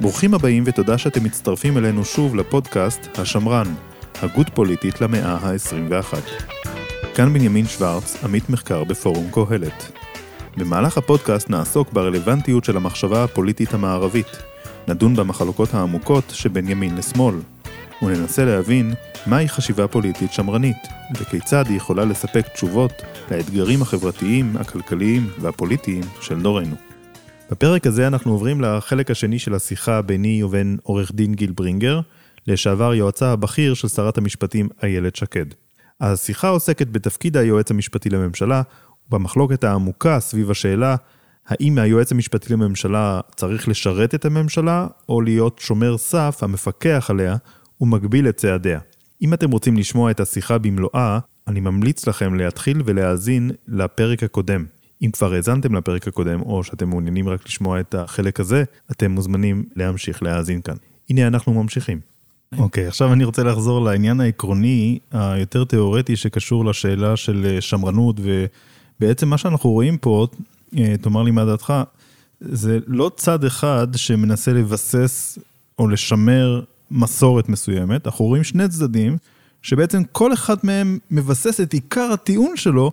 ברוכים הבאים ותודה שאתם מצטרפים אלינו שוב לפודקאסט השמרן, הגות פוליטית למאה ה-21. כאן בנימין שוורץ, עמית מחקר בפורום קהלת. במהלך הפודקאסט נעסוק ברלוונטיות של המחשבה הפוליטית המערבית, נדון במחלוקות העמוקות שבין ימין לשמאל, וננסה להבין מהי חשיבה פוליטית שמרנית, וכיצד היא יכולה לספק תשובות לאתגרים החברתיים, הכלכליים והפוליטיים של דורנו. בפרק הזה אנחנו עוברים לחלק השני של השיחה ביני ובין עורך דין גיל ברינגר, לשעבר יועצה הבכיר של שרת המשפטים איילת שקד. השיחה עוסקת בתפקיד היועץ המשפטי לממשלה, ובמחלוקת העמוקה סביב השאלה האם היועץ המשפטי לממשלה צריך לשרת את הממשלה, או להיות שומר סף המפקח עליה ומגביל את צעדיה. אם אתם רוצים לשמוע את השיחה במלואה, אני ממליץ לכם להתחיל ולהאזין לפרק הקודם. אם כבר האזנתם לפרק הקודם, או שאתם מעוניינים רק לשמוע את החלק הזה, אתם מוזמנים להמשיך להאזין כאן. הנה אנחנו ממשיכים. אוקיי, okay, עכשיו אני רוצה לחזור לעניין העקרוני היותר תיאורטי שקשור לשאלה של שמרנות, ובעצם מה שאנחנו רואים פה, אה, תאמר לי מה דעתך, זה לא צד אחד שמנסה לבסס או לשמר מסורת מסוימת, אנחנו רואים שני צדדים, שבעצם כל אחד מהם מבסס את עיקר הטיעון שלו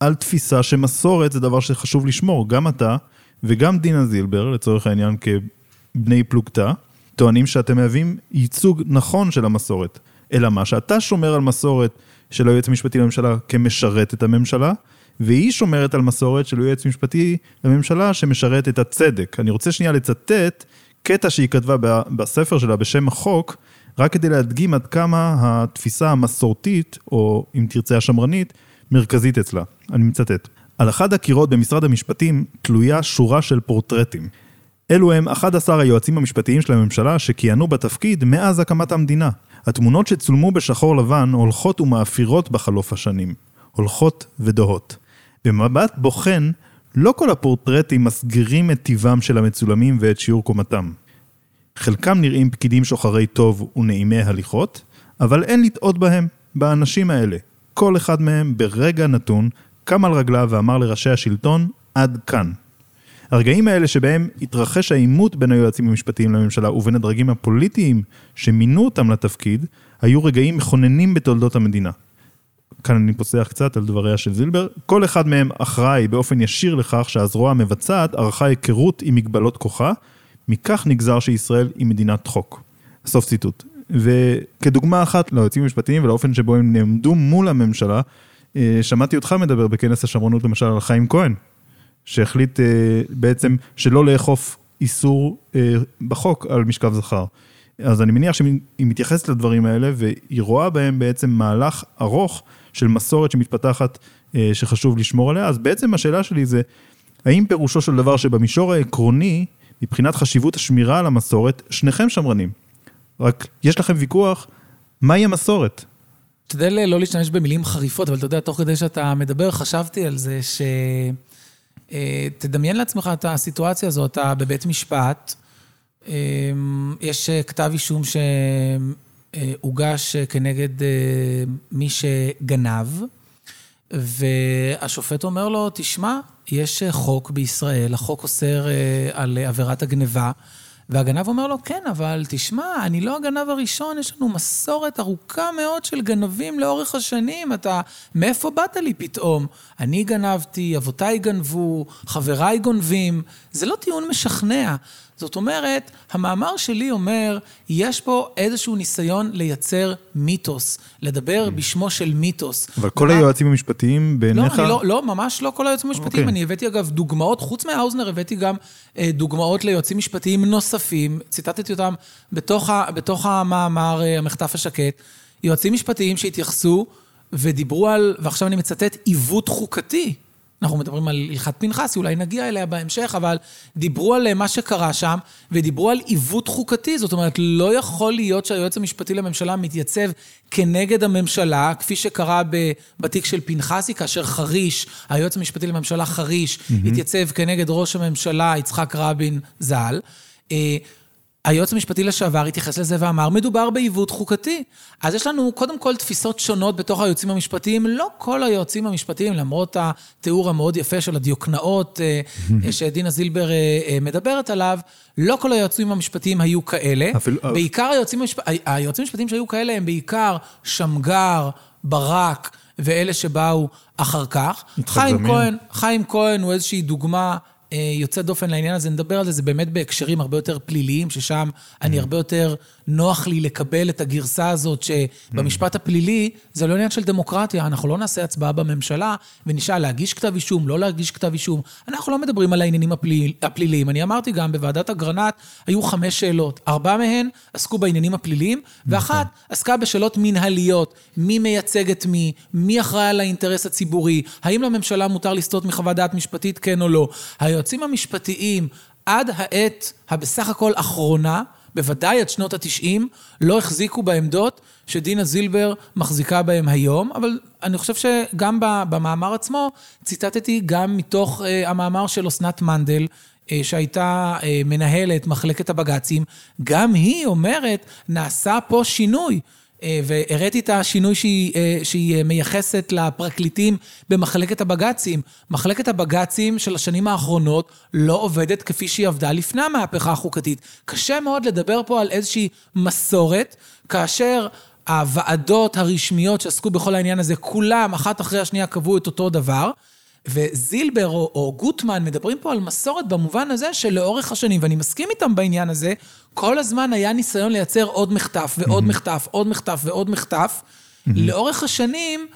על תפיסה שמסורת זה דבר שחשוב לשמור. גם אתה וגם דינה זילבר, לצורך העניין כבני פלוגתא, טוענים שאתם מהווים ייצוג נכון של המסורת. אלא מה? שאתה שומר על מסורת של היועץ המשפטי לממשלה כמשרת את הממשלה, והיא שומרת על מסורת של יועץ משפטי לממשלה שמשרת את הצדק. אני רוצה שנייה לצטט קטע שהיא כתבה בספר שלה בשם החוק, רק כדי להדגים עד כמה התפיסה המסורתית, או אם תרצה השמרנית, מרכזית אצלה. אני מצטט. על אחד הקירות במשרד המשפטים תלויה שורה של פורטרטים. אלו הם 11 היועצים המשפטיים של הממשלה שכיהנו בתפקיד מאז הקמת המדינה. התמונות שצולמו בשחור לבן הולכות ומאפירות בחלוף השנים. הולכות ודוהות. במבט בוחן, לא כל הפורטרטים מסגירים את טיבם של המצולמים ואת שיעור קומתם. חלקם נראים פקידים שוחרי טוב ונעימי הליכות, אבל אין לטעות בהם, באנשים האלה. כל אחד מהם ברגע נתון קם על רגליו ואמר לראשי השלטון, עד כאן. הרגעים האלה שבהם התרחש העימות בין היועצים המשפטיים לממשלה ובין הדרגים הפוליטיים שמינו אותם לתפקיד, היו רגעים מכוננים בתולדות המדינה. כאן אני פוסח קצת על דבריה של זילבר, כל אחד מהם אחראי באופן ישיר לכך שהזרוע המבצעת ערכה היכרות עם מגבלות כוחה, מכך נגזר שישראל היא מדינת חוק. סוף ציטוט. וכדוגמה אחת ליועצים המשפטיים ולאופן שבו הם נעמדו מול הממשלה, אה, שמעתי אותך מדבר בכנס השמרנות למשל על חיים כהן, שהחליט אה, בעצם שלא לאכוף איסור אה, בחוק על משכב זכר. אז אני מניח שהיא מתייחסת לדברים האלה והיא רואה בהם בעצם מהלך ארוך של מסורת שמתפתחת שחשוב לשמור עליה, אז בעצם השאלה שלי זה, האם פירושו של דבר שבמישור העקרוני, מבחינת חשיבות השמירה על המסורת, שניכם שמרנים. רק יש לכם ויכוח, מהי המסורת? תשתדל לא להשתמש במילים חריפות, אבל אתה יודע, תוך כדי שאתה מדבר, חשבתי על זה ש... אה, תדמיין לעצמך את הסיטואציה הזו, אתה בבית משפט, אה, יש כתב אישום שהוגש כנגד אה, מי שגנב, והשופט אומר לו, תשמע, יש חוק בישראל, החוק אוסר על עבירת הגניבה. והגנב אומר לו, כן, אבל תשמע, אני לא הגנב הראשון, יש לנו מסורת ארוכה מאוד של גנבים לאורך השנים. אתה, מאיפה באת לי פתאום? אני גנבתי, אבותיי גנבו, חבריי גונבים. זה לא טיעון משכנע. זאת אומרת, המאמר שלי אומר, יש פה איזשהו ניסיון לייצר מיתוס, לדבר mm. בשמו של מיתוס. אבל כל היועצים המשפטיים בעיניך... לא, לא, לא, ממש לא כל היועצים המשפטיים. אוקיי. אני הבאתי אגב דוגמאות, חוץ מהאוזנר הבאתי גם אה, דוגמאות ליועצים משפטיים נוספים, ציטטתי אותם בתוך, ה, בתוך המאמר, אה, המחטף השקט, יועצים משפטיים שהתייחסו ודיברו על, ועכשיו אני מצטט, עיוות חוקתי. אנחנו מדברים על הלכת פנחסי, אולי נגיע אליה בהמשך, אבל דיברו על מה שקרה שם, ודיברו על עיוות חוקתי. זאת אומרת, לא יכול להיות שהיועץ המשפטי לממשלה מתייצב כנגד הממשלה, כפי שקרה בתיק של פנחסי, כאשר חריש, היועץ המשפטי לממשלה חריש, mm-hmm. התייצב כנגד ראש הממשלה יצחק רבין ז"ל. אה, היועץ המשפטי לשעבר התייחס לזה ואמר, מדובר בעיוות חוקתי. אז יש לנו קודם כל תפיסות שונות בתוך היועצים המשפטיים. לא כל היועצים המשפטיים, למרות התיאור המאוד יפה של הדיוקנאות אה, שדינה זילבר אה, מדברת עליו, לא כל היועצים המשפטיים היו כאלה. אפילו... בעיקר היועצים, המשפ... היועצים המשפטיים שהיו כאלה הם בעיקר שמגר, ברק ואלה שבאו אחר כך. חיים כהן, חיים כהן הוא איזושהי דוגמה יוצא דופן לעניין הזה, נדבר על זה, זה באמת בהקשרים הרבה יותר פליליים, ששם אני mm. הרבה יותר נוח לי לקבל את הגרסה הזאת, שבמשפט הפלילי זה לא עניין של דמוקרטיה, אנחנו לא נעשה הצבעה בממשלה ונשאל להגיש כתב אישום, לא להגיש כתב אישום. אנחנו לא מדברים על העניינים הפליל, הפליליים. אני אמרתי גם, בוועדת אגרנט היו חמש שאלות. ארבע מהן עסקו בעניינים הפליליים, ואחת נכון. עסקה בשאלות מנהליות. מי מייצג את מי? מי אחראי על האינטרס הציבורי? האם לממשלה מותר לסטות מחוות דעת משפטית, כן או לא? היועצים המשפטיים, עד העת הבסך הכל אחרונה, בוודאי עד שנות ה-90, לא החזיקו בעמדות שדינה זילבר מחזיקה בהן היום, אבל אני חושב שגם במאמר עצמו ציטטתי גם מתוך uh, המאמר של אסנת מנדל, uh, שהייתה uh, מנהלת מחלקת הבג"צים, גם היא אומרת, נעשה פה שינוי. אה, והראיתי את השינוי שהיא, אה, שהיא אה, מייחסת לפרקליטים במחלקת הבג"צים. מחלקת הבג"צים של השנים האחרונות לא עובדת כפי שהיא עבדה לפני המהפכה החוקתית. קשה מאוד לדבר פה על איזושהי מסורת, כאשר הוועדות הרשמיות שעסקו בכל העניין הזה, כולם, אחת אחרי השנייה, קבעו את אותו דבר. וזילבר או, או גוטמן מדברים פה על מסורת במובן הזה שלאורך השנים, ואני מסכים איתם בעניין הזה, כל הזמן היה ניסיון לייצר עוד מחטף ועוד mm-hmm. מחטף, עוד מחטף ועוד מחטף. Mm-hmm. לאורך השנים,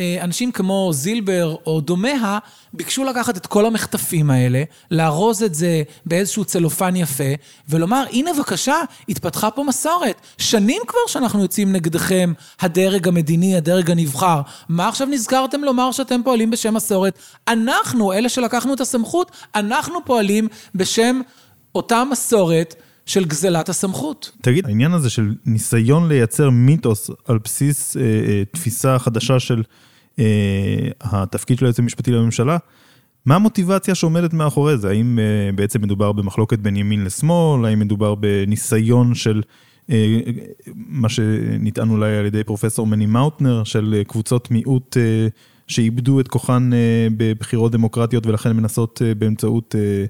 אנשים כמו זילבר או דומיה ביקשו לקחת את כל המחטפים האלה, לארוז את זה באיזשהו צלופן יפה, ולומר, הנה בבקשה, התפתחה פה מסורת. שנים כבר שאנחנו יוצאים נגדכם, הדרג המדיני, הדרג הנבחר. מה עכשיו נזכרתם לומר שאתם פועלים בשם מסורת? אנחנו, אלה שלקחנו את הסמכות, אנחנו פועלים בשם אותה מסורת. של גזלת הסמכות. תגיד, העניין הזה של ניסיון לייצר מיתוס על בסיס אה, אה, תפיסה חדשה של אה, התפקיד של היועץ המשפטי לממשלה, מה המוטיבציה שעומדת מאחורי זה? האם אה, בעצם מדובר במחלוקת בין ימין לשמאל? האם מדובר בניסיון של אה, מה שנטען אולי על ידי פרופסור מני מאוטנר, של קבוצות מיעוט אה, שאיבדו את כוחן אה, בבחירות דמוקרטיות ולכן מנסות אה, באמצעות אה,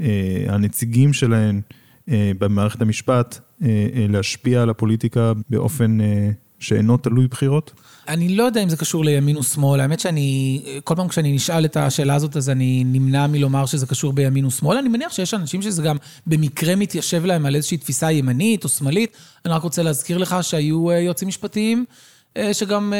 אה, הנציגים שלהן, במערכת המשפט אה, אה, להשפיע על הפוליטיקה באופן שאינו תלוי בחירות? אני לא יודע אם זה קשור לימין ושמאל. האמת שאני, כל פעם כשאני נשאל את השאלה הזאת, אז אני נמנע מלומר שזה קשור בימין ושמאל. אני מניח שיש אנשים שזה גם במקרה מתיישב להם על איזושהי תפיסה ימנית או שמאלית. אני רק רוצה להזכיר לך שהיו יועצים משפטיים שגם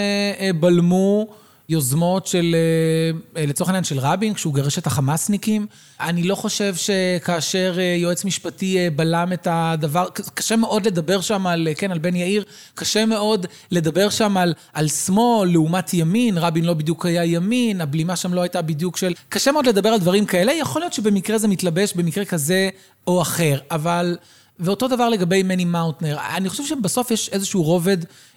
בלמו יוזמות של, אה, אה, לצורך העניין של רבין, כשהוא גרש את החמאסניקים. אני לא חושב שכאשר אה, יועץ משפטי בלם את הדבר, קשה מאוד לדבר שם על, כן, על בן יאיר, קשה מאוד לדבר שם על, על שמאל לעומת ימין, רבין לא בדיוק היה ימין, הבלימה שם לא הייתה בדיוק של... קשה מאוד לדבר על דברים כאלה, יכול להיות שבמקרה זה מתלבש במקרה כזה או אחר, אבל... ואותו דבר לגבי מני מאוטנר. אני חושב שבסוף יש איזשהו רובד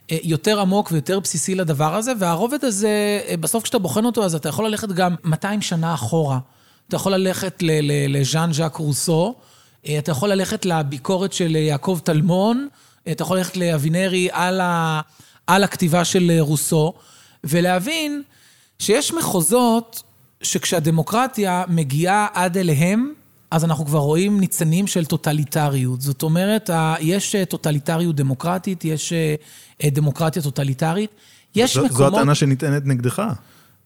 יותר עמוק ויותר בסיסי לדבר הזה, והרובד הזה, אה, בסוף כשאתה בוחן אותו, אז אתה יכול ללכת גם 200 שנה אחורה. אתה יכול ללכת לז'אן ז'אק רוסו, אה, אתה יכול ללכת לביקורת של יעקב טלמון, אתה יכול ללכת לאבינרי על, ה, על הכתיבה של רוסו, ולהבין שיש מחוזות שכשהדמוקרטיה מגיעה עד אליהם, אז אנחנו כבר רואים ניצנים של טוטליטריות. זאת אומרת, יש טוטליטריות דמוקרטית, יש אה, דמוקרטיה טוטליטרית. יש זו, מקומות... זו הטענה שנטענת נגדך.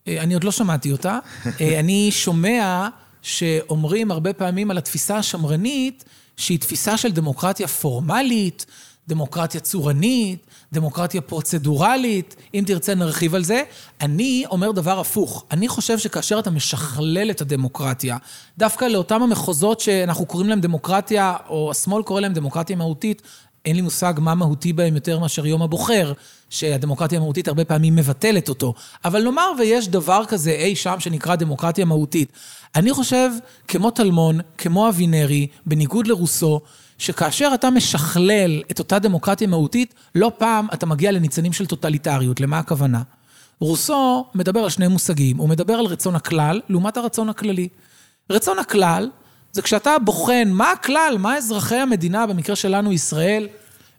אה, אני עוד לא שמעתי אותה. אה, אני שומע שאומרים הרבה פעמים על התפיסה השמרנית, שהיא תפיסה של דמוקרטיה פורמלית, דמוקרטיה צורנית, דמוקרטיה פרוצדורלית, אם תרצה נרחיב על זה. אני אומר דבר הפוך. אני חושב שכאשר אתה משכלל את הדמוקרטיה, דווקא לאותם המחוזות שאנחנו קוראים להם דמוקרטיה, או השמאל קורא להם דמוקרטיה מהותית, אין לי מושג מה מהותי בהם יותר מאשר יום הבוחר, שהדמוקרטיה המהותית הרבה פעמים מבטלת אותו. אבל נאמר ויש דבר כזה אי שם שנקרא דמוקרטיה מהותית. אני חושב, כמו טלמון, כמו אבינרי, בניגוד לרוסו, שכאשר אתה משכלל את אותה דמוקרטיה מהותית, לא פעם אתה מגיע לניצנים של טוטליטריות. למה הכוונה? רוסו מדבר על שני מושגים. הוא מדבר על רצון הכלל לעומת הרצון הכללי. רצון הכלל זה כשאתה בוחן מה הכלל, מה אזרחי המדינה, במקרה שלנו ישראל,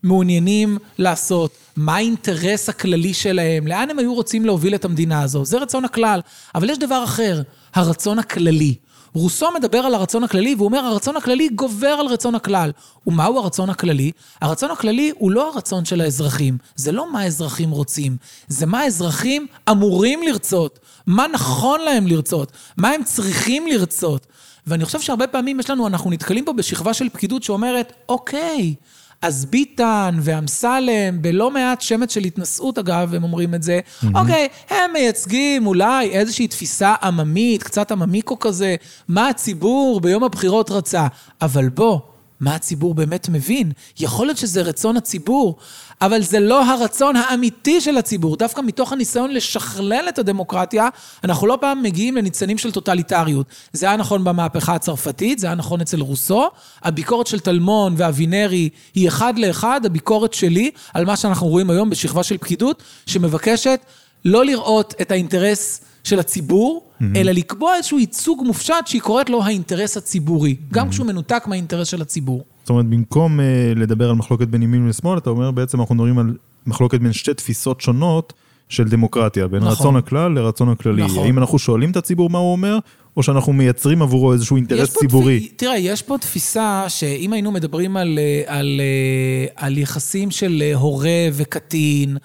מעוניינים לעשות, מה האינטרס הכללי שלהם, לאן הם היו רוצים להוביל את המדינה הזו. זה רצון הכלל. אבל יש דבר אחר, הרצון הכללי. רוסו מדבר על הרצון הכללי, והוא אומר, הרצון הכללי גובר על רצון הכלל. ומהו הרצון הכללי? הרצון הכללי הוא לא הרצון של האזרחים. זה לא מה האזרחים רוצים, זה מה האזרחים אמורים לרצות. מה נכון להם לרצות, מה הם צריכים לרצות. ואני חושב שהרבה פעמים יש לנו, אנחנו נתקלים פה בשכבה של פקידות שאומרת, אוקיי, אז ביטן ואמסלם, בלא מעט שמץ של התנשאות אגב, הם אומרים את זה, mm-hmm. אוקיי, הם מייצגים אולי איזושהי תפיסה עממית, קצת עממיקו כזה, מה הציבור ביום הבחירות רצה. אבל בוא, מה הציבור באמת מבין. יכול להיות שזה רצון הציבור, אבל זה לא הרצון האמיתי של הציבור. דווקא מתוך הניסיון לשכלל את הדמוקרטיה, אנחנו לא פעם מגיעים לניצנים של טוטליטריות. זה היה נכון במהפכה הצרפתית, זה היה נכון אצל רוסו. הביקורת של טלמון ואבינרי היא אחד לאחד הביקורת שלי על מה שאנחנו רואים היום בשכבה של פקידות, שמבקשת לא לראות את האינטרס של הציבור. אלא לקבוע איזשהו ייצוג מופשט שהיא קוראת לו האינטרס הציבורי, mm-hmm. גם כשהוא מנותק מהאינטרס של הציבור. זאת אומרת, במקום uh, לדבר על מחלוקת בין ימין ושמאל, אתה אומר בעצם אנחנו מדברים על מחלוקת בין שתי תפיסות שונות של דמוקרטיה, בין נכון. רצון הכלל לרצון הכללי. נכון. האם אנחנו שואלים את הציבור מה הוא אומר, או שאנחנו מייצרים עבורו איזשהו אינטרס ציבורי? תפ... תראה, יש פה תפיסה שאם היינו מדברים על, אה, על, אה, על יחסים של הורה וקטין,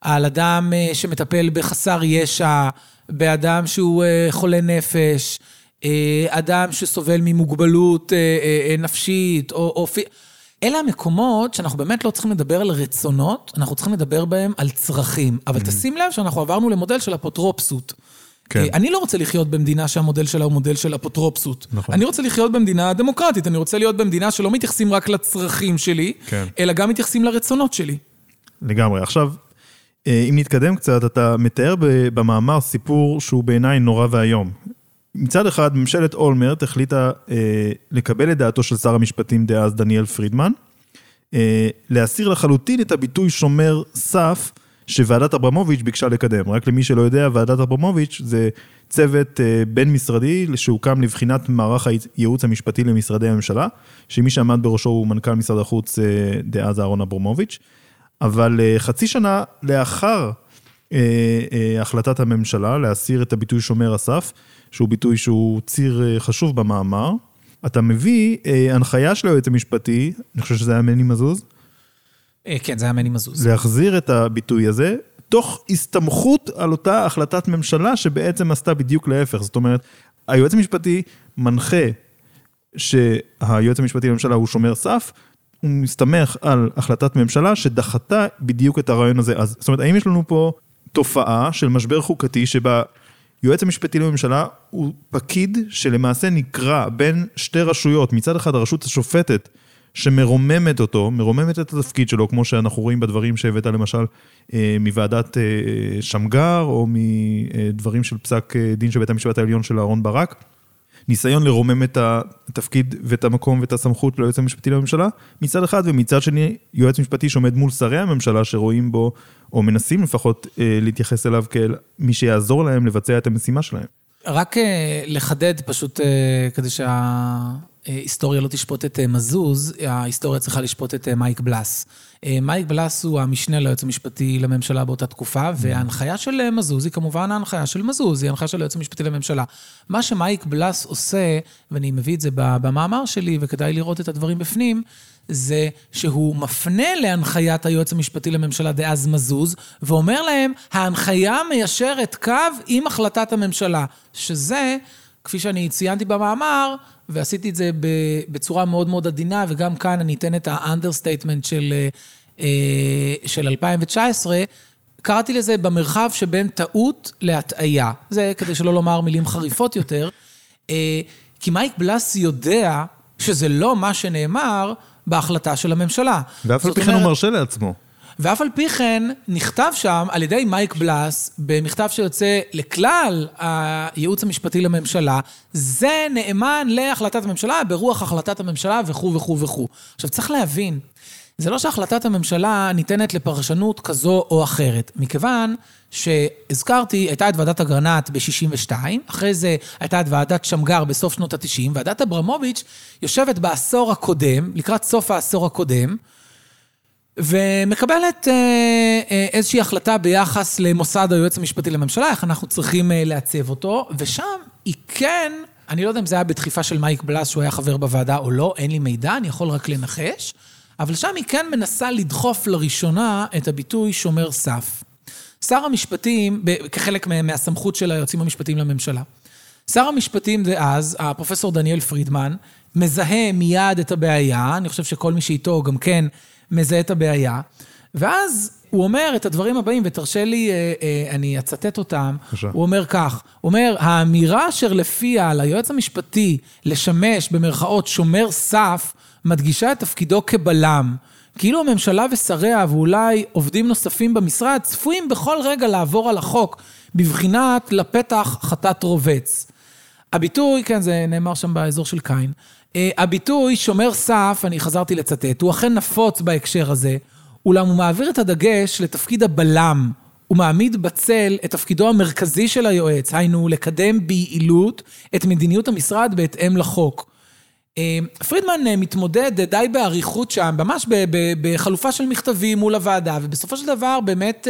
על אדם שמטפל בחסר ישע, באדם שהוא אה, חולה נפש, אה, אדם שסובל ממוגבלות אה, נפשית, או... או... אלה המקומות שאנחנו באמת לא צריכים לדבר על רצונות, אנחנו צריכים לדבר בהם על צרכים. אבל mm-hmm. תשים לב שאנחנו עברנו למודל של אפוטרופסות. כן. אני לא רוצה לחיות במדינה שהמודל שלה הוא מודל של אפוטרופסות. נכון. אני רוצה לחיות במדינה דמוקרטית, אני רוצה להיות במדינה שלא מתייחסים רק לצרכים שלי, כן. אלא גם מתייחסים לרצונות שלי. לגמרי. עכשיו, אם נתקדם קצת, אתה מתאר במאמר סיפור שהוא בעיניי נורא ואיום. מצד אחד, ממשלת אולמרט החליטה אה, לקבל את דעתו של שר המשפטים דאז דניאל פרידמן, אה, להסיר לחלוטין את הביטוי שומר סף שוועדת אברמוביץ' ביקשה לקדם. רק למי שלא יודע, ועדת אברמוביץ' זה צוות אה, בין-משרדי שהוקם לבחינת מערך הייעוץ המשפטי למשרדי הממשלה, שמי שעמד בראשו הוא מנכ"ל משרד החוץ אה, דאז אהרון אברמוביץ'. אבל אה, חצי שנה לאחר אה, אה, החלטת הממשלה להסיר את הביטוי שומר הסף, שהוא ביטוי שהוא ציר חשוב במאמר, אתה מביא הנחיה של היועץ המשפטי, אני חושב שזה היה מני מזוז. כן, זה היה מני מזוז. להחזיר את הביטוי הזה, תוך הסתמכות על אותה החלטת ממשלה שבעצם עשתה בדיוק להפך. זאת אומרת, היועץ המשפטי מנחה שהיועץ המשפטי לממשלה הוא שומר סף, הוא מסתמך על החלטת ממשלה שדחתה בדיוק את הרעיון הזה. אז זאת אומרת, האם יש לנו פה תופעה של משבר חוקתי שבה יועץ המשפטי לממשלה הוא פקיד שלמעשה נקרא בין שתי רשויות, מצד אחד הרשות השופטת שמרוממת אותו, מרוממת את התפקיד שלו, כמו שאנחנו רואים בדברים שהבאת למשל אה, מוועדת אה, שמגר, או מדברים של פסק אה, דין של בית המשפט העליון של אהרן ברק. ניסיון לרומם את התפקיד ואת המקום ואת הסמכות ליועץ המשפטי לממשלה, מצד אחד, ומצד שני, יועץ משפטי שעומד מול שרי הממשלה שרואים בו, או מנסים לפחות אה, להתייחס אליו כאל מי שיעזור להם לבצע את המשימה שלהם. רק אה, לחדד פשוט אה, כדי שההיסטוריה לא תשפוט את מזוז, ההיסטוריה צריכה לשפוט את מייק בלאס. מייק בלאס הוא המשנה ליועץ המשפטי לממשלה באותה תקופה, וההנחיה של מזוז היא כמובן ההנחיה של מזוז, היא ההנחיה של היועץ המשפטי לממשלה. מה שמייק בלאס עושה, ואני מביא את זה במאמר שלי, וכדאי לראות את הדברים בפנים, זה שהוא מפנה להנחיית היועץ המשפטי לממשלה דאז מזוז, ואומר להם, ההנחיה מיישרת קו עם החלטת הממשלה, שזה, כפי שאני ציינתי במאמר, ועשיתי את זה בצורה מאוד מאוד עדינה, וגם כאן אני אתן את ה understatement של, אה, של 2019, קראתי לזה במרחב שבין טעות להטעיה. זה כדי שלא לומר מילים חריפות יותר. אה, כי מייק בלאס יודע שזה לא מה שנאמר בהחלטה של הממשלה. ואף על פי כן הוא מרשה לעצמו. ואף על פי כן נכתב שם על ידי מייק בלאס, במכתב שיוצא לכלל הייעוץ המשפטי לממשלה, זה נאמן להחלטת הממשלה, ברוח החלטת הממשלה וכו' וכו' וכו'. עכשיו, צריך להבין, זה לא שהחלטת הממשלה ניתנת לפרשנות כזו או אחרת, מכיוון שהזכרתי, הייתה את ועדת אגרנט ב-62, אחרי זה הייתה את ועדת שמגר בסוף שנות ה-90, ועדת אברמוביץ' יושבת בעשור הקודם, לקראת סוף העשור הקודם, ומקבלת אה, אה, איזושהי החלטה ביחס למוסד היועץ המשפטי לממשלה, איך אנחנו צריכים אה, לעצב אותו, ושם היא כן, אני לא יודע אם זה היה בדחיפה של מייק בלס, שהוא היה חבר בוועדה או לא, אין לי מידע, אני יכול רק לנחש, אבל שם היא כן מנסה לדחוף לראשונה את הביטוי שומר סף. שר המשפטים, כחלק מהסמכות של היועצים המשפטיים לממשלה. שר המשפטים דאז, הפרופסור דניאל פרידמן, מזהה מיד את הבעיה, אני חושב שכל מי שאיתו גם כן מזהה את הבעיה, ואז הוא אומר את הדברים הבאים, ותרשה לי, אה, אה, אני אצטט אותם. בבקשה. הוא אומר כך, הוא אומר, האמירה אשר לפיה על היועץ המשפטי לשמש במרכאות שומר סף, מדגישה את תפקידו כבלם. כאילו הממשלה ושריה ואולי עובדים נוספים במשרד צפויים בכל רגע לעבור על החוק, בבחינת לפתח חטאת רובץ. הביטוי, כן, זה נאמר שם באזור של קין. אה, הביטוי שומר סף, אני חזרתי לצטט, הוא אכן נפוץ בהקשר הזה, אולם הוא מעביר את הדגש לתפקיד הבלם. הוא מעמיד בצל את תפקידו המרכזי של היועץ, היינו לקדם ביעילות את מדיניות המשרד בהתאם לחוק. אה, פרידמן אה, מתמודד די באריכות שם, ממש בחלופה של מכתבים מול הוועדה, ובסופו של דבר באמת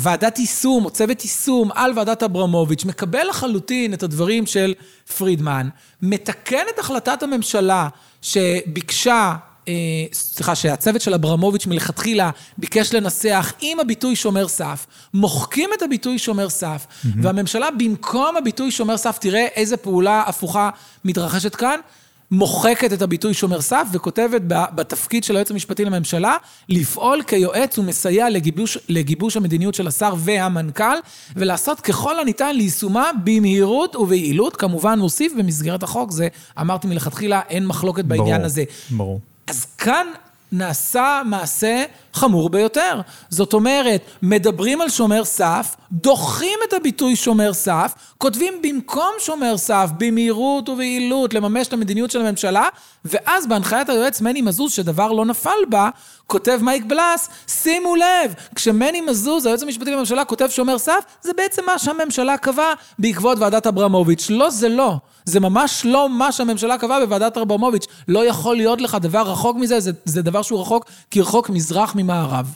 ועדת יישום או צוות יישום על ועדת אברמוביץ', מקבל לחלוטין את הדברים של פרידמן, מתקן את החלטת הממשלה שביקשה, אה, סליחה, שהצוות של אברמוביץ' מלכתחילה ביקש לנסח עם הביטוי שומר סף, מוחקים את הביטוי שומר סף, mm-hmm. והממשלה במקום הביטוי שומר סף, תראה איזה פעולה הפוכה מתרחשת כאן, מוחקת את הביטוי שומר סף וכותבת בתפקיד של היועץ המשפטי לממשלה, לפעול כיועץ ומסייע לגיבוש, לגיבוש המדיניות של השר והמנכ"ל, ולעשות ככל הניתן ליישומה במהירות וביעילות. כמובן, נוסיף במסגרת החוק, זה אמרתי מלכתחילה, אין מחלוקת בעניין ברור, הזה. ברור. אז כאן נעשה מעשה חמור ביותר. זאת אומרת, מדברים על שומר סף, דוחים את הביטוי שומר סף, כותבים במקום שומר סף, במהירות וביעילות, לממש את המדיניות של הממשלה, ואז בהנחיית היועץ מני מזוז, שדבר לא נפל בה, כותב מייק בלס, שימו לב, כשמני מזוז, היועץ המשפטי לממשלה, כותב שומר סף, זה בעצם מה שהממשלה קבעה בעקבות ועדת אברמוביץ'. לא, זה לא. זה ממש לא מה שהממשלה קבעה בוועדת אברמוביץ'. לא יכול להיות לך דבר רחוק מזה, זה, זה דבר שהוא רחוק כרחוק מזרח ממערב.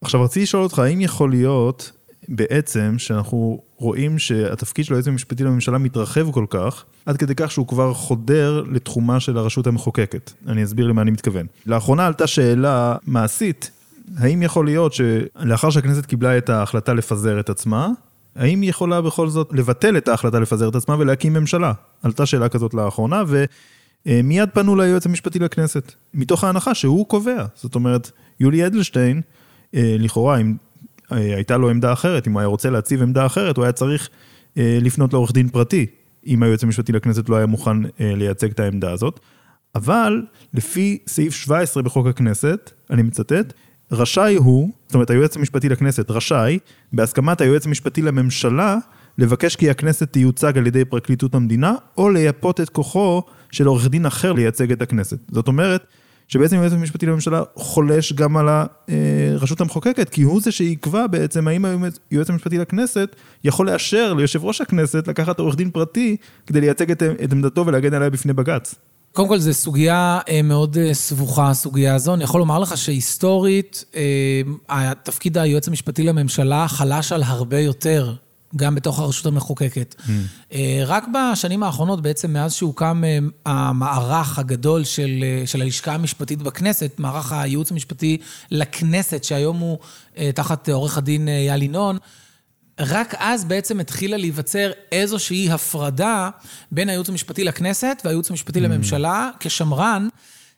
עכשיו, רציתי לשאול אותך, האם יכול להיות בעצם שאנחנו רואים שהתפקיד של היועץ המשפטי לממשלה מתרחב כל כך, עד כדי כך שהוא כבר חודר לתחומה של הרשות המחוקקת. אני אסביר למה אני מתכוון. לאחרונה עלתה שאלה מעשית, האם יכול להיות שלאחר שהכנסת קיבלה את ההחלטה לפזר את עצמה, האם היא יכולה בכל זאת לבטל את ההחלטה לפזר את עצמה ולהקים ממשלה? עלתה שאלה כזאת לאחרונה, ומיד פנו ליועץ המשפטי לכנסת, מתוך ההנחה שהוא קובע. זאת אומרת, יולי אדלשטיין, אה, לכאורה, אם הייתה לו עמדה אחרת, אם הוא היה רוצה להציב עמדה אחרת, הוא היה צריך אה, לפנות לעורך דין פרטי, אם היועץ המשפטי לכנסת לא היה מוכן לייצג את העמדה הזאת. אבל לפי סעיף 17 בחוק הכנסת, אני מצטט, רשאי הוא, זאת אומרת היועץ המשפטי לכנסת רשאי, בהסכמת היועץ המשפטי לממשלה, לבקש כי הכנסת תיוצג על ידי פרקליטות המדינה, או לייפות את כוחו של עורך דין אחר לייצג את הכנסת. זאת אומרת, שבעצם היועץ המשפטי לממשלה חולש גם על הרשות המחוקקת, כי הוא זה שיקבע בעצם האם היועץ המשפטי לכנסת יכול לאשר ליושב ראש הכנסת לקחת עורך דין פרטי כדי לייצג את, את עמדתו ולהגן עליה בפני בג"ץ. קודם כל, זו סוגיה אה, מאוד אה, סבוכה, הסוגיה הזו. אני יכול לומר לך שהיסטורית, אה, התפקיד היועץ המשפטי לממשלה חלש על הרבה יותר גם בתוך הרשות המחוקקת. Mm. רק בשנים האחרונות, בעצם מאז שהוקם המערך הגדול של, של הלשכה המשפטית בכנסת, מערך הייעוץ המשפטי לכנסת, שהיום הוא תחת עורך הדין אייל ינון, רק אז בעצם התחילה להיווצר איזושהי הפרדה בין הייעוץ המשפטי לכנסת והייעוץ המשפטי mm. לממשלה. כשמרן,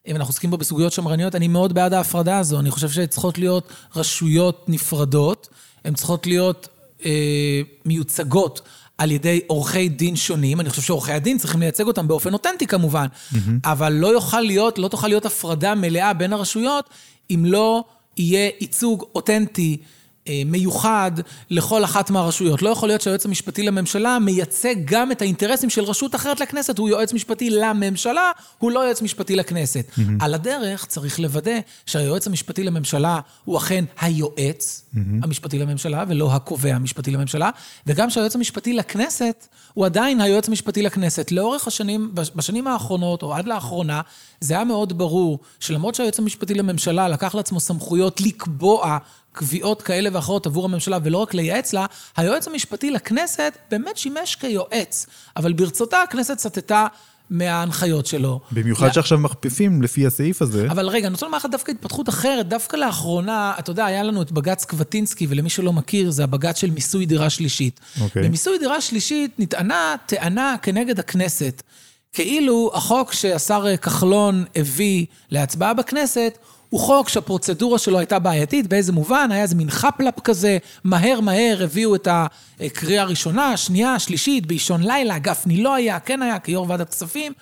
אם אנחנו עוסקים בו בסוגיות שמרניות, אני מאוד בעד ההפרדה הזו. אני חושב שצריכות להיות רשויות נפרדות, הן צריכות להיות אה, מיוצגות על ידי עורכי דין שונים. אני חושב שעורכי הדין צריכים לייצג אותם באופן אותנטי כמובן, mm-hmm. אבל לא יוכל להיות, לא תוכל להיות הפרדה מלאה בין הרשויות אם לא יהיה ייצוג אותנטי אה, מיוחד לכל אחת מהרשויות. לא יכול להיות שהיועץ המשפטי לממשלה מייצג גם את האינטרסים של רשות אחרת לכנסת. הוא יועץ משפטי לממשלה, הוא לא יועץ משפטי לכנסת. Mm-hmm. על הדרך צריך לוודא שהיועץ המשפטי לממשלה הוא אכן היועץ mm-hmm. המשפטי לממשלה, ולא הקובע המשפטי לממשלה, וגם שהיועץ המשפטי לכנסת הוא עדיין היועץ המשפטי לכנסת. לאורך השנים, בשנים האחרונות, או עד לאחרונה, זה היה מאוד ברור שלמרות שהיועץ המשפטי לממשלה לקח לעצמו סמכויות לקבוע קביעות כאלה ואחרות עבור הממשלה, ולא רק לייעץ לה, היועץ המשפטי לכנסת באמת שימש כיועץ, אבל ברצותה הכנסת סטתה מההנחיות שלו. במיוחד שעכשיו מכפיפים לפי הסעיף הזה. אבל רגע, אני רוצה לומר לך דווקא התפתחות אחרת. דווקא לאחרונה, אתה יודע, היה לנו את בג"ץ קווטינסקי, ולמי שלא מכיר, זה הבג"ץ של מיסוי דירה שלישית. אוקיי. במיסוי דירה שלישית נטענה טענה כנגד הכנסת, כאילו החוק שהשר כחלון הביא להצבעה בכנסת, הוא חוק שהפרוצדורה שלו הייתה בעייתית, באיזה מובן? היה איזה מין חפלפ כזה, מהר מהר הביאו את הקריאה הראשונה, השנייה, השלישית, באישון לילה, גפני לא היה, כן היה, כיו"ר ועדת כספים,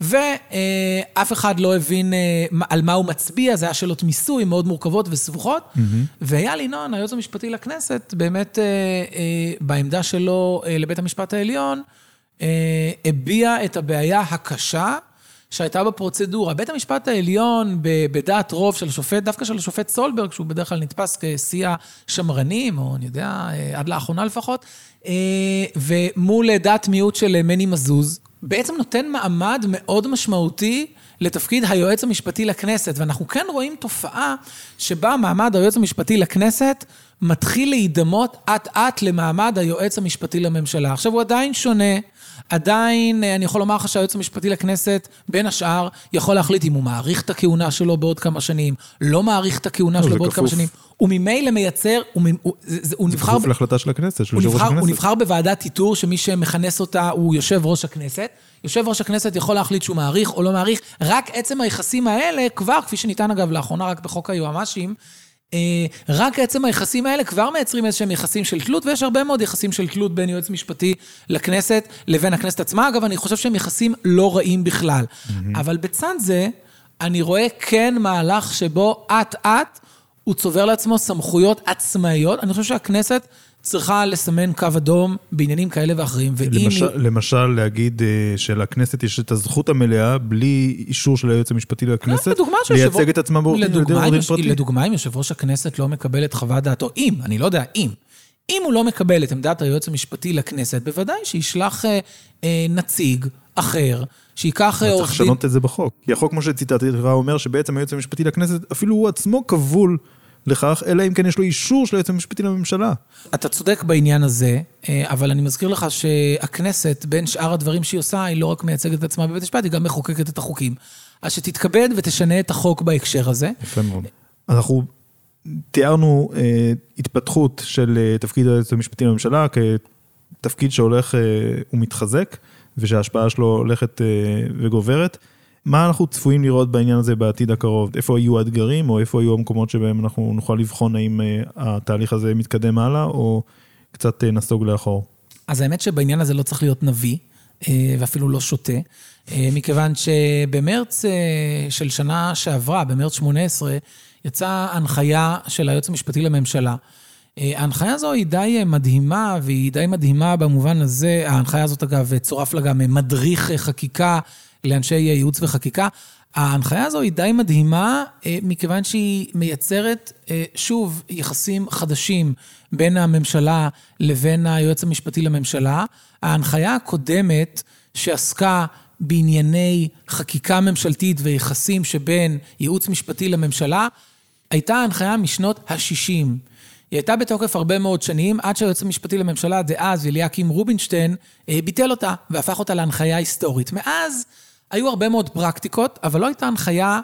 ואף אחד לא הבין אה, על מה הוא מצביע, זה היה שאלות מיסוי מאוד מורכבות וסבוכות. Mm-hmm. ואייל ינון, היועץ המשפטי לכנסת, באמת אה, אה, בעמדה שלו לבית המשפט העליון, הביע את הבעיה הקשה שהייתה בפרוצדורה. בית המשפט העליון, בדעת רוב של השופט, דווקא של השופט סולברג, שהוא בדרך כלל נתפס כשיא השמרנים, או אני יודע, אה, עד לאחרונה לפחות, אה, ומול דעת מיעוט של מני מזוז, בעצם נותן מעמד מאוד משמעותי לתפקיד היועץ המשפטי לכנסת. ואנחנו כן רואים תופעה שבה מעמד היועץ המשפטי לכנסת מתחיל להידמות אט-אט למעמד היועץ המשפטי לממשלה. עכשיו, הוא עדיין שונה. עדיין, אה, אני יכול לומר לך שהיועץ המשפטי לכנסת, בין השאר, יכול להחליט אם הוא מאריך את הכהונה שלו בעוד כמה שנים, לא מאריך את הכהונה לא, שלו בעוד כמה שנים. הוא ממילא מייצר, הוא, הוא, זה, הוא נבחר... זה כפוף להחלטה של הכנסת, של יושב ראש הכנסת. הוא נבחר בוועדת איתור, שמי שמכנס אותה הוא יושב ראש הכנסת. יושב ראש הכנסת יכול להחליט שהוא מאריך או לא מאריך. רק עצם היחסים האלה, כבר, כפי שניתן אגב לאחרונה רק בחוק היועמ"שים, רק עצם היחסים האלה כבר מייצרים איזשהם יחסים של תלות, ויש הרבה מאוד יחסים של תלות בין יועץ משפטי לכנסת לבין הכנסת עצמה. אגב, אני חושב שהם יחסים לא רעים בכלל. Mm-hmm. אבל בצד זה, אני רואה כן מהלך שבו אט-אט הוא צובר לעצמו סמכויות עצמאיות. אני חושב שהכנסת... צריכה לסמן קו אדום בעניינים כאלה ואחרים, ואם... למשל, היא... למשל להגיד uh, שלכנסת יש את הזכות המלאה, בלי אישור של היועץ המשפטי לכנסת, כן, לייצג את עצמם בעורך דין פרטי. לדוגמה, אם יושב ראש הכנסת לא מקבל את חוות דעתו, אם, אני לא יודע, אם, אם הוא לא מקבל את עמדת היועץ המשפטי לכנסת, בוודאי שישלח אה, אה, נציג אחר, שייקח עורך דין... צריך לשנות את זה בחוק. כי החוק, כמו שציטטתי לך, אומר שבעצם היועץ המשפטי לכנסת, אפילו הוא עצמו כבול לכך, אלא אם כן יש לו אישור של היועץ המשפטי לממשלה. אתה צודק בעניין הזה, אה, אבל אני מזכיר לך שהכנסת, בין שאר הדברים שהיא עושה, היא לא רק מייצגת את עצמה בבית המשפט, היא גם מחוקקת את החוקים. אז שתתכבד ותשנה את החוק בהקשר הזה. יפה מאוד. אנחנו תיארנו אה, התפתחות של אה, תפקיד היועץ המשפטי לממשלה כתפקיד שהולך אה, ומתחזק, ושההשפעה שלו הולכת אה, וגוברת. מה אנחנו צפויים לראות בעניין הזה בעתיד הקרוב? איפה יהיו האתגרים, או איפה יהיו המקומות שבהם אנחנו נוכל לבחון האם אה, התהליך הזה מתקדם הלאה, או קצת אה, נסוג לאחור? אז האמת שבעניין הזה לא צריך להיות נביא, אה, ואפילו לא שוטה, מכיוון שבמרץ של שנה שעברה, במרץ 18, יצאה הנחיה של היועץ המשפטי לממשלה. ההנחיה הזו היא די מדהימה, והיא די מדהימה במובן הזה, ההנחיה הזאת אגב, צורף לה גם מדריך חקיקה לאנשי ייעוץ וחקיקה. ההנחיה הזו היא די מדהימה, אה, מכיוון שהיא מייצרת, אה, שוב, יחסים חדשים בין הממשלה לבין היועץ המשפטי לממשלה. ההנחיה הקודמת, שעסקה בענייני חקיקה ממשלתית ויחסים שבין ייעוץ משפטי לממשלה, הייתה הנחיה משנות ה-60. היא הייתה בתוקף הרבה מאוד שנים, עד שהיועץ המשפטי לממשלה דאז, אליקים רובינשטיין, אה, ביטל אותה והפך אותה להנחיה היסטורית. מאז היו הרבה מאוד פרקטיקות, אבל לא הייתה הנחיה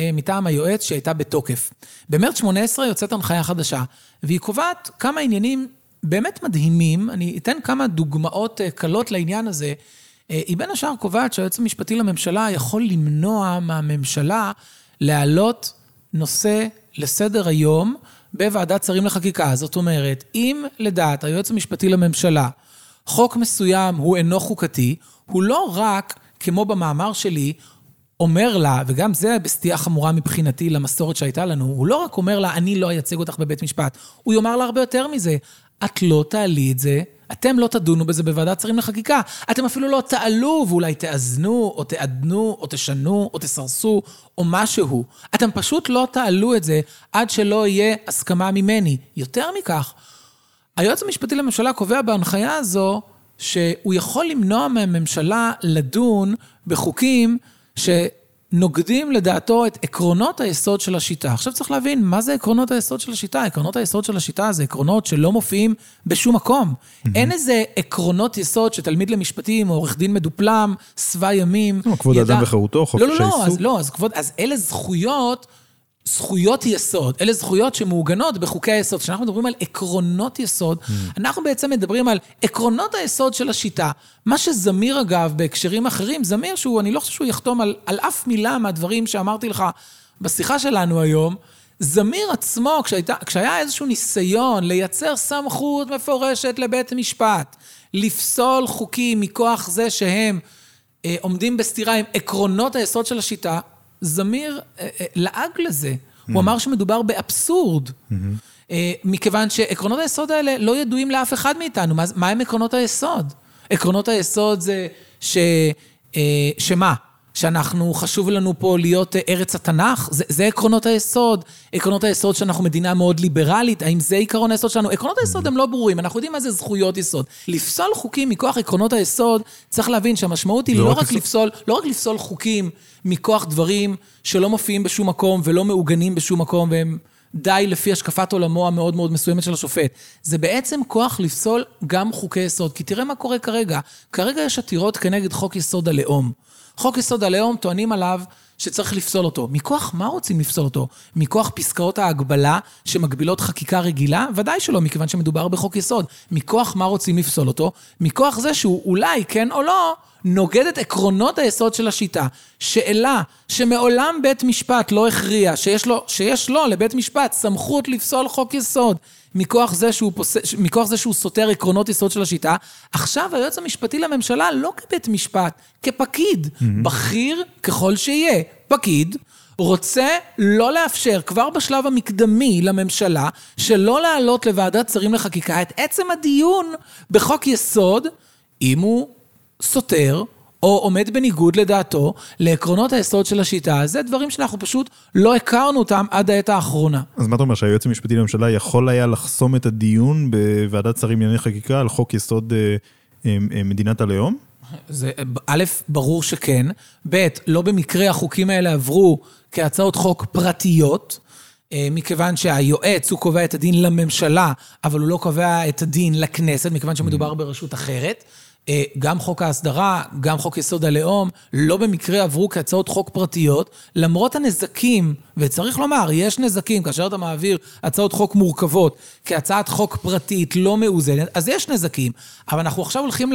אה, מטעם היועץ שהייתה בתוקף. במרץ 18 יוצאת הנחיה חדשה, והיא קובעת כמה עניינים באמת מדהימים. אני אתן כמה דוגמאות אה, קלות לעניין הזה. אה, היא בין השאר קובעת שהיועץ המשפטי לממשלה יכול למנוע מהממשלה להעלות נושא לסדר היום בוועדת שרים לחקיקה. זאת אומרת, אם לדעת היועץ המשפטי לממשלה, חוק מסוים הוא אינו חוקתי, הוא לא רק כמו במאמר שלי, אומר לה, וגם זה בסטייה חמורה מבחינתי למסורת שהייתה לנו, הוא לא רק אומר לה, אני לא אייצג אותך בבית משפט, הוא יאמר לה הרבה יותר מזה, את לא תעלי את זה, אתם לא תדונו בזה בוועדת שרים לחקיקה. אתם אפילו לא תעלו ואולי תאזנו, או תעדנו, או תשנו, או תסרסו, או משהו. אתם פשוט לא תעלו את זה עד שלא יהיה הסכמה ממני. יותר מכך, היועץ המשפטי לממשלה קובע בהנחיה הזו שהוא יכול למנוע מהממשלה לדון בחוקים שנוגדים לדעתו את עקרונות היסוד של השיטה. עכשיו צריך להבין, מה זה עקרונות היסוד של השיטה? עקרונות היסוד של השיטה זה עקרונות שלא מופיעים בשום מקום. Mm-hmm. אין איזה עקרונות יסוד שתלמיד למשפטים או עורך דין מדופלם, שבע ימים... כבוד ידע... האדם וחירותו, חופש העיסוק. לא, לא, לא, אז, לא אז, כבוד, אז אלה זכויות... זכויות יסוד, אלה זכויות שמעוגנות בחוקי היסוד. כשאנחנו מדברים על עקרונות יסוד, mm. אנחנו בעצם מדברים על עקרונות היסוד של השיטה. מה שזמיר, אגב, בהקשרים אחרים, זמיר שהוא, אני לא חושב שהוא יחתום על, על אף מילה מהדברים שאמרתי לך בשיחה שלנו היום, זמיר עצמו, כשהייתה, כשהיה איזשהו ניסיון לייצר סמכות מפורשת לבית המשפט, לפסול חוקים מכוח זה שהם אה, עומדים בסתירה עם עקרונות היסוד של השיטה, זמיר אה, אה, לעג לזה. הוא אמר שמדובר באבסורד. Mm-hmm. אה, מכיוון שעקרונות היסוד האלה לא ידועים לאף אחד מאיתנו. מה הם עקרונות היסוד? עקרונות היסוד זה ש... שמה? שאנחנו, חשוב לנו פה להיות ארץ התנ"ך? זה, זה עקרונות היסוד. עקרונות היסוד שאנחנו מדינה מאוד ליברלית, האם זה עקרון היסוד שלנו? עקרונות היסוד הם לא ברורים, אנחנו יודעים מה זה זכויות יסוד. לפסול חוקים מכוח עקרונות היסוד, צריך להבין שהמשמעות היא לא, לא רק, לפסול, לא רק לפסול חוקים מכוח דברים שלא מופיעים בשום מקום ולא מעוגנים בשום מקום, והם די לפי השקפת עולמו המאוד מאוד מסוימת של השופט. זה בעצם כוח לפסול גם חוקי יסוד. כי תראה מה קורה כרגע. כרגע יש עתירות כנגד חוק יסוד הלאום. חוק יסוד הלאום, טוענים עליו שצריך לפסול אותו. מכוח מה רוצים לפסול אותו? מכוח פסקאות ההגבלה שמגבילות חקיקה רגילה? ודאי שלא, מכיוון שמדובר בחוק יסוד. מכוח מה רוצים לפסול אותו? מכוח זה שהוא אולי, כן או לא, נוגד את עקרונות היסוד של השיטה. שאלה שמעולם בית משפט לא הכריע, שיש לו, שיש לו לבית משפט סמכות לפסול חוק יסוד מכוח זה שהוא, פוס... מכוח זה שהוא סותר עקרונות יסוד של השיטה, עכשיו היועץ המשפטי לממשלה לא כבית משפט, כפקיד, mm-hmm. בכיר ככל שיהיה, פקיד, רוצה לא לאפשר כבר בשלב המקדמי לממשלה שלא להעלות לוועדת שרים לחקיקה את עצם הדיון בחוק יסוד, אם הוא סותר או עומד בניגוד לדעתו לעקרונות היסוד של השיטה. זה דברים שאנחנו פשוט לא הכרנו אותם עד העת האחרונה. אז מה אתה אומר, שהיועץ המשפטי לממשלה יכול היה לחסום את הדיון בוועדת שרים לענייני חקיקה על חוק יסוד אה, אה, אה, מדינת הלאום? זה, א', ברור שכן. ב', לא במקרה החוקים האלה עברו כהצעות חוק פרטיות. אה, מכיוון שהיועץ, הוא קובע את הדין לממשלה, אבל הוא לא קובע את הדין לכנסת, מכיוון שמדובר ברשות אחרת. אה, גם חוק ההסדרה, גם חוק יסוד הלאום, לא במקרה עברו כהצעות חוק פרטיות, למרות הנזקים, וצריך לומר, יש נזקים, כאשר אתה מעביר הצעות חוק מורכבות כהצעת חוק פרטית לא מאוזנת, אז יש נזקים. אבל אנחנו עכשיו הולכים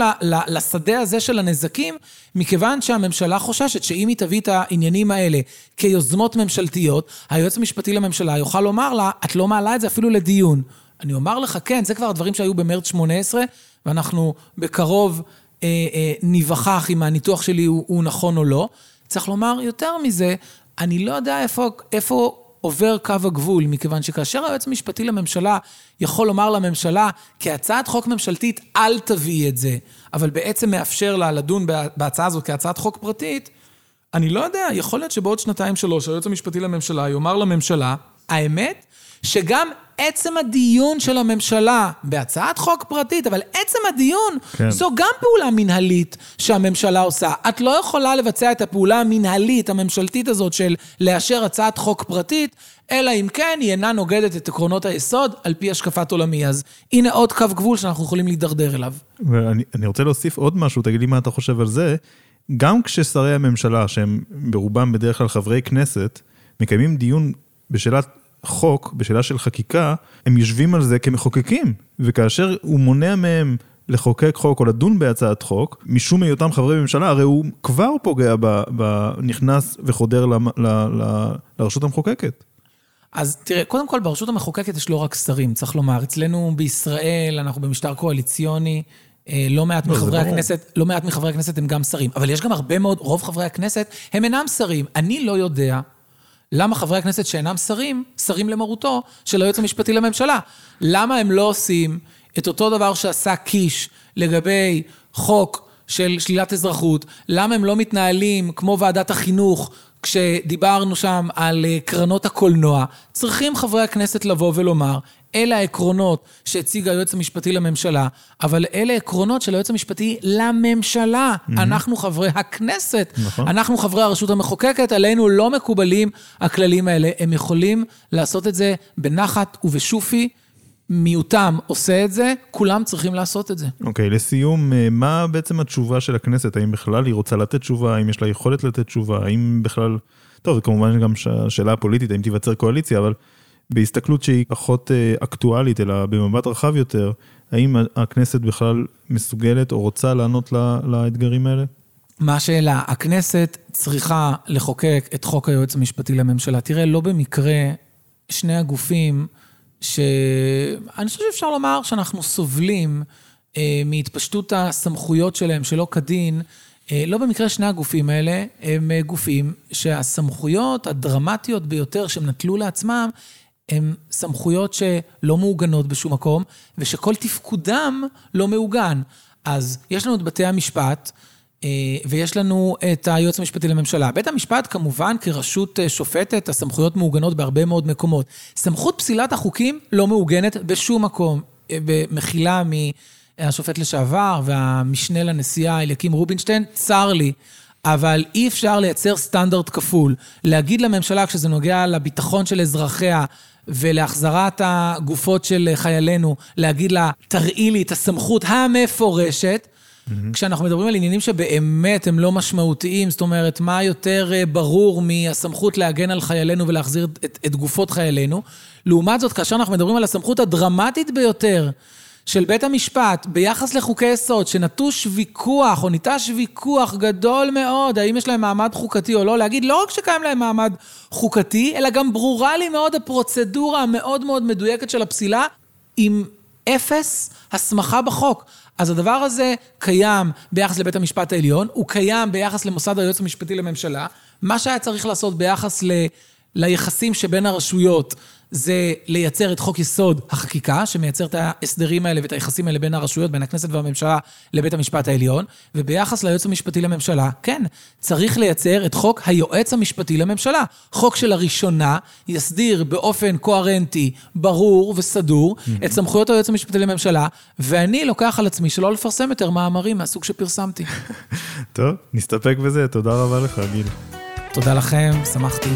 לשדה הזה של הנזקים, מכיוון שהממשלה חוששת שאם היא תביא את העניינים האלה כיוזמות ממשלתיות, היועץ המשפטי לממשלה יוכל לומר לה, את לא מעלה את זה אפילו לדיון. אני אומר לך, כן, זה כבר הדברים שהיו במרץ 18, ואנחנו בקרוב אה, אה, ניווכח אם הניתוח שלי הוא, הוא נכון או לא. צריך לומר יותר מזה, אני לא יודע איפה, איפה עובר קו הגבול, מכיוון שכאשר היועץ המשפטי לממשלה יכול לומר לממשלה, כהצעת חוק ממשלתית, אל תביאי את זה, אבל בעצם מאפשר לה לדון בהצעה הזאת כהצעת חוק פרטית, אני לא יודע, יכול להיות שבעוד שנתיים-שלוש היועץ המשפטי לממשלה יאמר לממשלה, האמת, שגם עצם הדיון של הממשלה בהצעת חוק פרטית, אבל עצם הדיון כן. זו גם פעולה מנהלית שהממשלה עושה. את לא יכולה לבצע את הפעולה המנהלית, הממשלתית הזאת של לאשר הצעת חוק פרטית, אלא אם כן היא אינה נוגדת את עקרונות היסוד על פי השקפת עולמי. אז הנה עוד קו גבול שאנחנו יכולים להידרדר אליו. ואני רוצה להוסיף עוד משהו, תגיד לי מה אתה חושב על זה. גם כששרי הממשלה, שהם ברובם בדרך כלל חברי כנסת, מקיימים דיון בשאלת חוק, בשאלה של חקיקה, הם יושבים על זה כמחוקקים, וכאשר הוא מונע מהם לחוקק חוק או לדון בהצעת חוק, משום היותם חברי ממשלה, הרי הוא כבר פוגע, ב, ב, נכנס וחודר ל, ל, ל, לרשות המחוקקת. אז תראה, קודם כל ברשות המחוקקת יש לא רק שרים, צריך לומר. אצלנו בישראל, אנחנו במשטר קואליציוני, אה, לא מעט לא, מחברי. הכנסת, לא מעט מחברי הכנסת הם גם שרים. אבל יש גם הרבה מאוד, רוב חברי הכנסת הם אינם שרים. אני לא יודע למה חברי הכנסת שאינם שרים, שרים למרותו של היועץ המשפטי לממשלה. למה הם לא עושים את אותו דבר שעשה קיש לגבי חוק של שלילת אזרחות? למה הם לא מתנהלים כמו ועדת החינוך כשדיברנו שם על אה, קרנות הקולנוע? צריכים חברי הכנסת לבוא ולומר, אלה העקרונות שהציג היועץ המשפטי לממשלה, אבל אלה עקרונות של היועץ המשפטי לממשלה. Mm-hmm. אנחנו חברי הכנסת, נכון. אנחנו חברי הרשות המחוקקת, עלינו לא מקובלים הכללים האלה. הם יכולים לעשות את זה בנחת ובשופי. מיעוטם עושה את זה, כולם צריכים לעשות את זה. אוקיי, לסיום, אה, מה בעצם התשובה של הכנסת? האם בכלל היא רוצה לתת תשובה? האם יש לה יכולת לתת תשובה? האם בכלל... טוב, כמובן גם השאלה הפוליטית, האם תיווצר קואליציה, אבל בהסתכלות שהיא פחות אה, אקטואלית, אלא במבט רחב יותר, האם הכנסת בכלל מסוגלת או רוצה לענות לה- לאתגרים האלה? מה השאלה? הכנסת צריכה לחוקק את חוק היועץ המשפטי לממשלה. תראה, לא במקרה שני הגופים שאני חושב שאפשר לומר שאנחנו סובלים אה, מהתפשטות הסמכויות שלהם שלא כדין. אה, לא במקרה שני הגופים האלה הם אה, גופים שהסמכויות הדרמטיות ביותר שהם נטלו לעצמם, הן סמכויות שלא מעוגנות בשום מקום, ושכל תפקודם לא מעוגן. אז יש לנו את בתי המשפט, אה, ויש לנו את היועץ המשפטי לממשלה. בית המשפט, כמובן, כרשות אה, שופטת, הסמכויות מעוגנות בהרבה מאוד מקומות. סמכות פסילת החוקים לא מעוגנת בשום מקום. אה, במחילה מהשופט לשעבר והמשנה לנשיאה אליקים רובינשטיין, צר לי. אבל אי אפשר לייצר סטנדרט כפול. להגיד לממשלה, כשזה נוגע לביטחון של אזרחיה ולהחזרת הגופות של חיילינו, להגיד לה, תראי לי את הסמכות המפורשת, כשאנחנו מדברים על עניינים שבאמת הם לא משמעותיים, זאת אומרת, מה יותר אה, ברור מהסמכות להגן על חיילינו ולהחזיר את, את גופות חיילינו? לעומת זאת, כאשר אנחנו מדברים על הסמכות הדרמטית ביותר של בית המשפט ביחס לחוקי יסוד, שנטוש ויכוח, או ניטש ויכוח גדול מאוד, האם יש להם מעמד חוקתי או לא, להגיד לא רק שקיים להם מעמד חוקתי, אלא גם ברורה לי מאוד הפרוצדורה המאוד מאוד מדויקת של הפסילה, עם אפס הסמכה בחוק. אז הדבר הזה קיים ביחס לבית המשפט העליון, הוא קיים ביחס למוסד היועץ המשפטי לממשלה. מה שהיה צריך לעשות ביחס ל... ליחסים שבין הרשויות זה לייצר את חוק יסוד החקיקה, שמייצר את ההסדרים האלה ואת היחסים האלה בין הרשויות, בין הכנסת והממשלה לבית המשפט העליון, וביחס ליועץ המשפטי לממשלה, כן, צריך לייצר את חוק היועץ המשפטי לממשלה. חוק שלראשונה יסדיר באופן קוהרנטי, ברור וסדור את סמכויות היועץ המשפטי לממשלה, ואני לוקח על עצמי שלא לפרסם יותר מאמרים מהסוג שפרסמתי. טוב, נסתפק בזה, תודה רבה לך, גיל. תודה לכם, שמחתי.